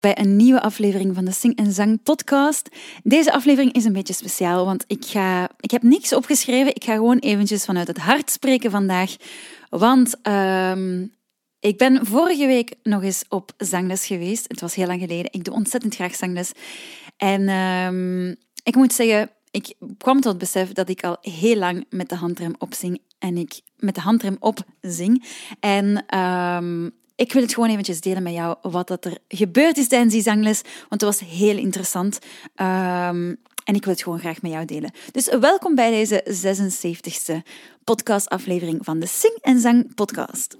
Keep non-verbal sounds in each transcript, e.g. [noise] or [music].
bij een nieuwe aflevering van de Sing en Zang podcast. Deze aflevering is een beetje speciaal, want ik, ga, ik heb niks opgeschreven. Ik ga gewoon eventjes vanuit het hart spreken vandaag. Want uh, ik ben vorige week nog eens op zangles geweest. Het was heel lang geleden. Ik doe ontzettend graag zangles. En uh, ik moet zeggen, ik kwam tot het besef dat ik al heel lang met de handrem op zing. En ik met de handrem op zing. En uh, ik wil het gewoon eventjes delen met jou wat dat er gebeurd is tijdens die zangles, want het was heel interessant. Um, en ik wil het gewoon graag met jou delen. Dus welkom bij deze 76e podcastaflevering van de Sing en Zang podcast.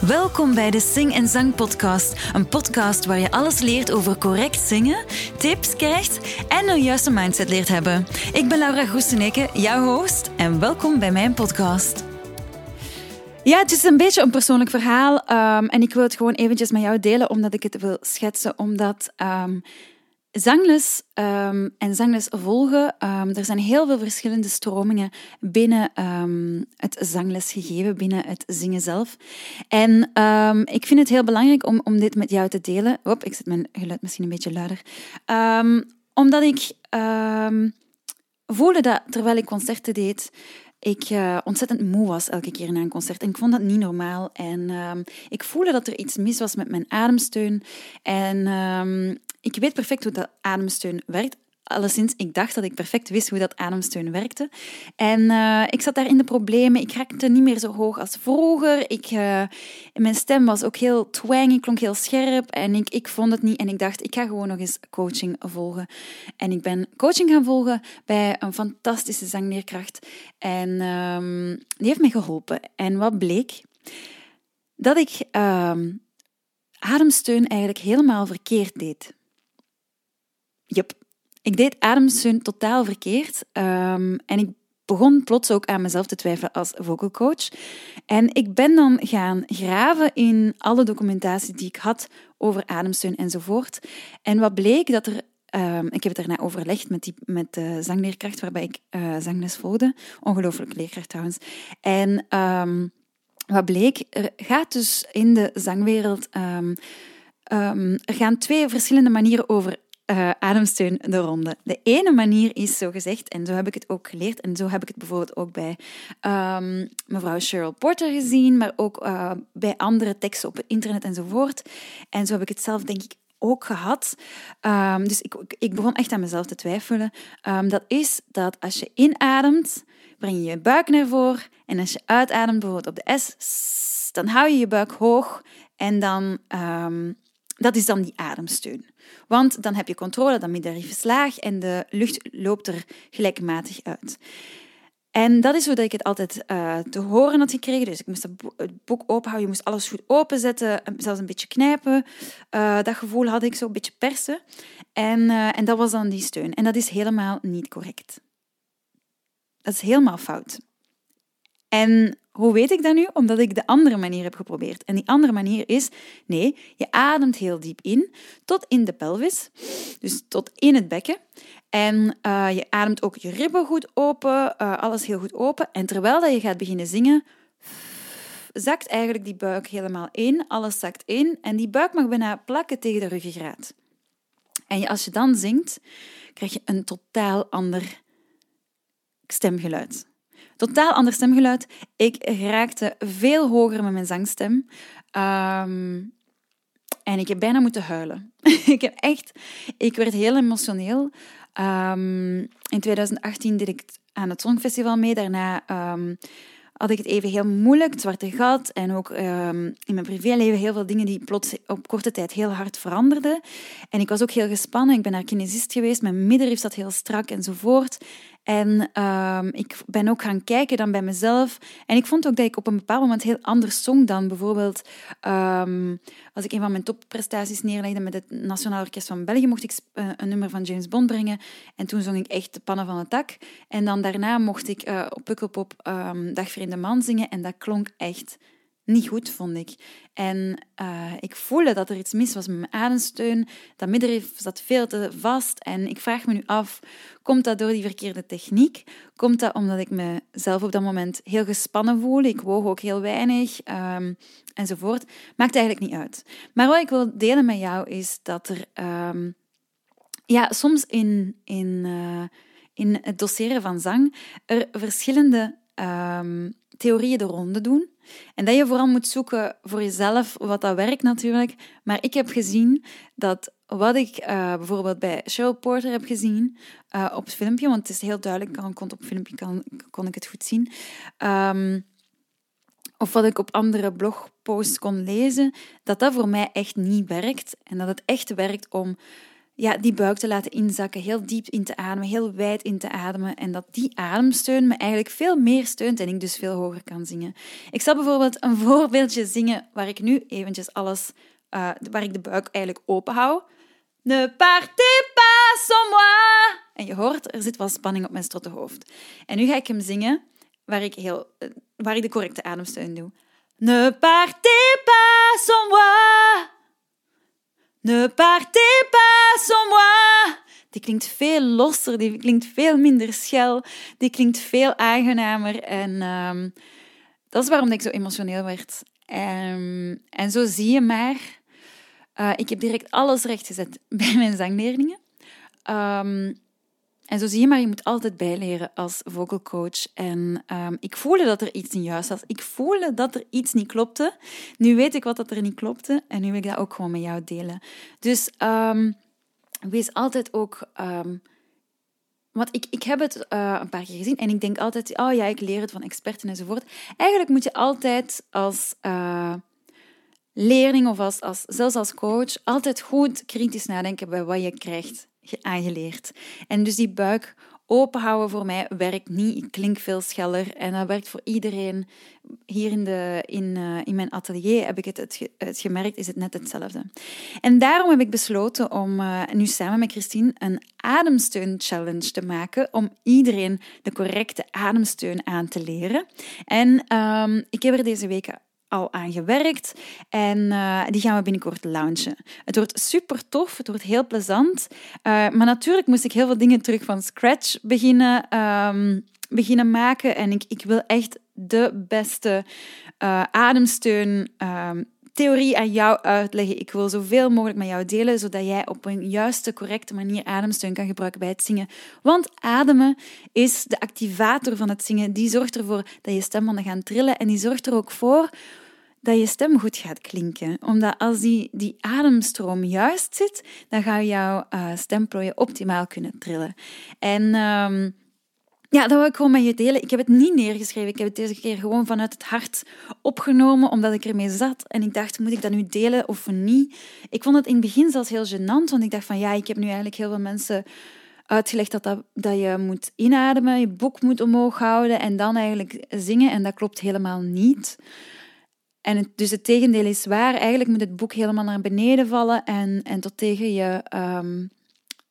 Welkom bij de Sing en Zang podcast, een podcast waar je alles leert over correct zingen, tips krijgt en een juiste mindset leert hebben. Ik ben Laura Groeseneke, jouw host, en welkom bij mijn podcast. Ja, het is een beetje een persoonlijk verhaal um, en ik wil het gewoon eventjes met jou delen omdat ik het wil schetsen, omdat um, zangles um, en zangles volgen, er zijn heel veel verschillende stromingen binnen het zanglesgegeven, binnen het zingen zelf. En ik vind het heel belangrijk om, om dit met jou te delen. Hop, ik zet mijn geluid misschien een beetje luider. omdat ik voelde dat terwijl ik concerten deed, ik uh, ontzettend moe was elke keer na een concert. En ik vond dat niet normaal. En uh, ik voelde dat er iets mis was met mijn ademsteun. En uh, ik weet perfect hoe dat ademsteun werkt. Alleszins, ik dacht dat ik perfect wist hoe dat ademsteun werkte. En uh, ik zat daar in de problemen. Ik raakte niet meer zo hoog als vroeger. Ik, uh, mijn stem was ook heel twangy, klonk heel scherp. En ik, ik vond het niet. En ik dacht, ik ga gewoon nog eens coaching volgen. En ik ben coaching gaan volgen bij een fantastische zangleerkracht. En um, die heeft me geholpen. En wat bleek? Dat ik um, ademsteun eigenlijk helemaal verkeerd deed. Yep, ik deed ademsteun totaal verkeerd. Um, en ik begon plots ook aan mezelf te twijfelen als vocal coach. En ik ben dan gaan graven in alle documentatie die ik had over ademsteun enzovoort. En wat bleek dat er Um, ik heb het daarna overlegd met, die, met de zangleerkracht waarbij ik uh, zangles volgde. Ongelooflijke leerkracht trouwens. En um, wat bleek, er gaat dus in de zangwereld... Gaan twee verschillende manieren over uh, ademsteun de ronde. De ene manier is zo gezegd, en zo heb ik het ook geleerd, en zo heb ik het bijvoorbeeld ook bij um, mevrouw Cheryl Porter gezien, maar ook uh, bij andere teksten op het internet enzovoort. En zo heb ik het zelf, denk ik, ook gehad. Um, dus ik, ik begon echt aan mezelf te twijfelen. Um, dat is dat als je inademt, breng je je buik naar voren. En als je uitademt, bijvoorbeeld op de S, dan hou je je buik hoog. En dan, dat is dan die ademsteun. Want dan heb je controle, dan middenrif is laag en de lucht loopt er gelijkmatig uit. En dat is hoe dat ik het altijd uh, te horen had gekregen. Dus ik moest het boek openhouden, je moest alles goed openzetten, zelfs een beetje knijpen. Uh, dat gevoel had ik zo, een beetje persen. En, uh, en dat was dan die steun. En dat is helemaal niet correct. Dat is helemaal fout. En hoe weet ik dat nu? Omdat ik de andere manier heb geprobeerd. En die andere manier is, nee, je ademt heel diep in, tot in de pelvis, dus tot in het bekken. En uh, je ademt ook je ribben goed open, uh, alles heel goed open. En terwijl dat je gaat beginnen zingen, zakt eigenlijk die buik helemaal in, alles zakt in. En die buik mag bijna plakken tegen de ruggengraat. En als je dan zingt, krijg je een totaal ander stemgeluid. Totaal ander stemgeluid. Ik raakte veel hoger met mijn zangstem. Um, en ik heb bijna moeten huilen. [laughs] ik heb echt... Ik werd heel emotioneel. Um, in 2018 deed ik aan het Songfestival mee. Daarna um, had ik het even heel moeilijk, het zwarte gat. En ook in mijn privéleven heel veel dingen die plots op korte tijd heel hard veranderden. En ik was ook heel gespannen. Ik ben naar kinesist geweest. Mijn middenrif zat heel strak enzovoort. En um, ik ben ook gaan kijken dan bij mezelf. En ik vond ook dat ik op een bepaald moment heel anders zong dan bijvoorbeeld um, als ik een van mijn topprestaties neerlegde met het Nationaal Orkest van België, mocht ik uh, een nummer van James Bond brengen. En toen zong ik echt de pannen van het dak. En dan daarna mocht ik uh, op Pukkelpop um, Dag Vreemde Man zingen. En dat klonk echt niet goed, vond ik. En uh, ik voelde dat er iets mis was met mijn ademsteun. Dat middenrif zat veel te vast. En ik vraag me nu af, komt dat door die verkeerde techniek? Komt dat omdat ik mezelf op dat moment heel gespannen voel? Ik woog ook heel weinig, um, enzovoort. Maakt eigenlijk niet uit. Maar wat ik wil delen met jou is dat er um, ja, soms in, in, uh, in het doseren van zang er verschillende um, theorieën de ronde doen. En dat je vooral moet zoeken voor jezelf wat dat werkt natuurlijk. Maar ik heb gezien dat wat ik uh, bijvoorbeeld bij Cheryl Porter heb gezien uh, op het filmpje, want het is heel duidelijk, kan, kon op filmpje kan, kon ik het goed zien. Um, of wat ik op andere blogposts kon lezen, dat dat voor mij echt niet werkt. En dat het echt werkt om ja, die buik te laten inzakken, heel diep in te ademen, heel wijd in te ademen. En dat die ademsteun me eigenlijk veel meer steunt en ik dus veel hoger kan zingen. Ik zal bijvoorbeeld een [laughs] voorbeeldje zingen waar ik nu eventjes alles, uh, waar ik de buik eigenlijk open hou. Ne partez pas sans moi. En je hoort, er zit wel spanning op mijn strottenhoofd. En nu ga ik hem zingen waar ik, heel, uh, waar ik de correcte ademsteun doe. Ne partez pas sans moi. Ne partez pas Die klinkt veel losser, die klinkt veel minder schel, die klinkt veel aangenamer. En um, dat is waarom ik zo emotioneel werd. Um, en zo zie je maar, uh, ik heb direct alles rechtgezet [laughs] bij mijn zangleerlingen. Um, en zo zie je maar, je moet altijd bijleren als vocal coach. En ik voelde dat er iets niet juist was. Ik voelde dat er iets niet klopte. Nu weet ik wat dat er niet klopte en nu wil ik dat ook gewoon met jou delen. Dus wees altijd ook... Um, want ik, ik heb het uh, een paar keer gezien en ik denk altijd, oh ja, ik leer het van experten enzovoort. Eigenlijk moet je altijd als uh, leerling of als, als, zelfs als coach altijd goed kritisch nadenken bij wat je krijgt aangeleerd. En dus die buik openhouden voor mij werkt niet. Ik klink veel scheller en dat werkt voor iedereen. Hier in, de, in, uh, in mijn atelier heb ik het, het, het, gemerkt, is het net hetzelfde. En daarom heb ik besloten om uh, nu samen met Christine een ademsteun challenge te maken om iedereen de correcte ademsteun aan te leren. En um, ik heb er deze week al aan gewerkt en uh, die gaan we binnenkort launchen. Het wordt super tof, het wordt heel plezant, uh, maar natuurlijk moest ik heel veel dingen terug van scratch beginnen, um, beginnen maken en ik, ik wil echt de beste uh, ademsteun um, theorie aan jou uitleggen. Ik wil zoveel mogelijk met jou delen, zodat jij op een juiste, correcte manier ademsteun kan gebruiken bij het zingen. Want ademen is de activator van het zingen. Die zorgt ervoor dat je stembanden gaan trillen en die zorgt er ook voor dat je stem goed gaat klinken. Omdat als die, die ademstroom juist zit, dan ga jouw uh, stemplooien optimaal kunnen trillen. En um, ja, dat wil ik gewoon met je delen. Ik heb het niet neergeschreven. Ik heb het deze keer gewoon vanuit het hart opgenomen, omdat ik ermee zat. En ik dacht, moet ik dat nu delen of niet? Ik vond het in het begin zelfs heel gênant, want ik dacht van ja, ik heb nu eigenlijk heel veel mensen uitgelegd dat, dat, dat je moet inademen, je boek moet omhoog houden en dan eigenlijk zingen. En dat klopt helemaal niet. En dus het tegendeel is waar. Eigenlijk moet het boek helemaal naar beneden vallen en, en tot tegen je... Um,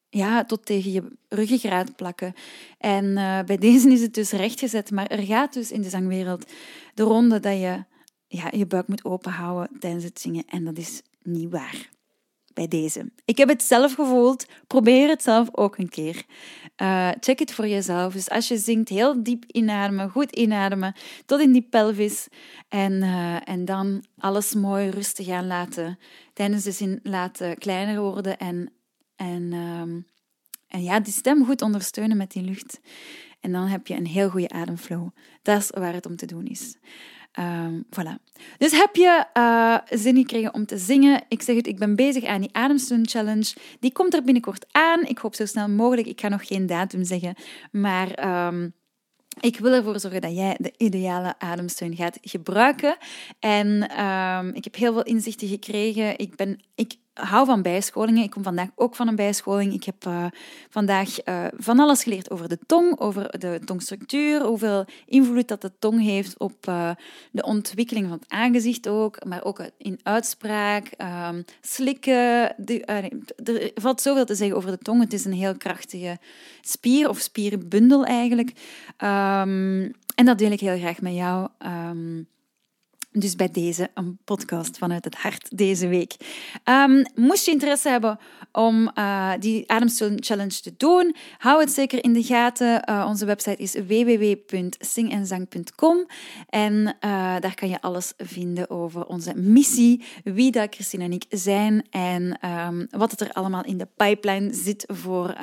ja, tot tegen je ruggengraat plakken. En uh, bij deze is het dus rechtgezet, maar er gaat dus in de zangwereld de ronde dat je ja, je buik moet openhouden tijdens het zingen. En dat is niet waar bij deze. Ik heb het zelf gevoeld. Probeer het zelf ook een keer. Uh, check het voor jezelf. Dus als je zingt, heel diep inademen, goed inademen, tot in die pelvis. En, uh, en dan alles mooi rustig aan laten. Tijdens de zin laten kleiner worden. En, en, um, en ja, die stem goed ondersteunen met die lucht. En dan heb je een heel goede ademflow. Dat is waar het om te doen is. Um, voilà. Dus heb je uh, zin gekregen om te zingen? Ik zeg het, ik ben bezig aan die Ademsteun Challenge. Die komt er binnenkort aan. Ik hoop zo snel mogelijk. Ik ga nog geen datum zeggen. Maar um, ik wil ervoor zorgen dat jij de ideale ademsteun gaat gebruiken. En um, ik heb heel veel inzichten gekregen. Ik, ben, ik hou van bijscholingen. Ik kom vandaag ook van een bijscholing. Ik heb uh, vandaag uh, van alles geleerd over de tong, over de tongstructuur, hoeveel invloed dat de tong heeft op uh, de ontwikkeling van het aangezicht ook, maar ook in uitspraak, um, slikken. De, er valt zoveel te zeggen over de tong. Het is een heel krachtige spier of spierbundel eigenlijk. Um, en dat deel ik heel graag met jou. Um, Dus bij deze een podcast vanuit het hart deze week. Um, moest je interesse hebben om uh, die Ademsteun Challenge te doen, hou het zeker in de gaten. Uh, onze website is www.singenzang.com en uh, daar kan je alles vinden over onze missie, wie dat Christine en ik zijn en um, wat het er allemaal in de pipeline zit voor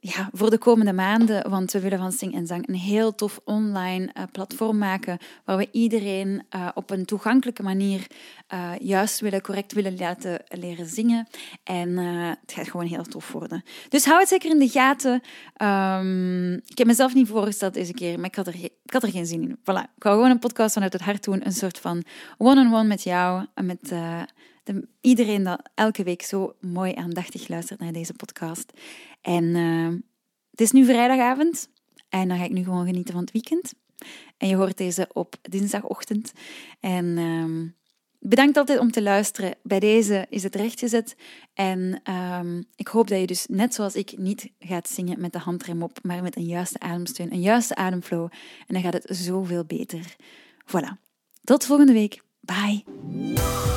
ja, voor de komende maanden, want we willen van Sing en Zang een heel tof online uh, platform maken waar we iedereen uh, op een toegankelijke manier uh, juist willen, correct willen laten leren zingen. En het gaat gewoon heel tof worden. Dus hou het zeker in de gaten. Um, ik heb mezelf niet voorgesteld deze keer, maar ik had er, ik had er geen zin in. Voilà, ik ga gewoon een podcast vanuit het hart doen, een soort van one-on-one -on -one met jou, met... De, iedereen dat elke week zo mooi aandachtig luistert naar deze podcast. En uh, het is nu vrijdagavond en dan ga ik nu gewoon genieten van het weekend. En je hoort deze op dinsdagochtend. En uh, bedankt altijd om te luisteren. Bij deze is het rechtgezet. En uh, ik hoop dat je dus net zoals ik niet gaat zingen met de handrem op, maar met een juiste ademsteun, een juiste ademflow. En dan gaat het zoveel beter. Voilà. Tot volgende week. Bye.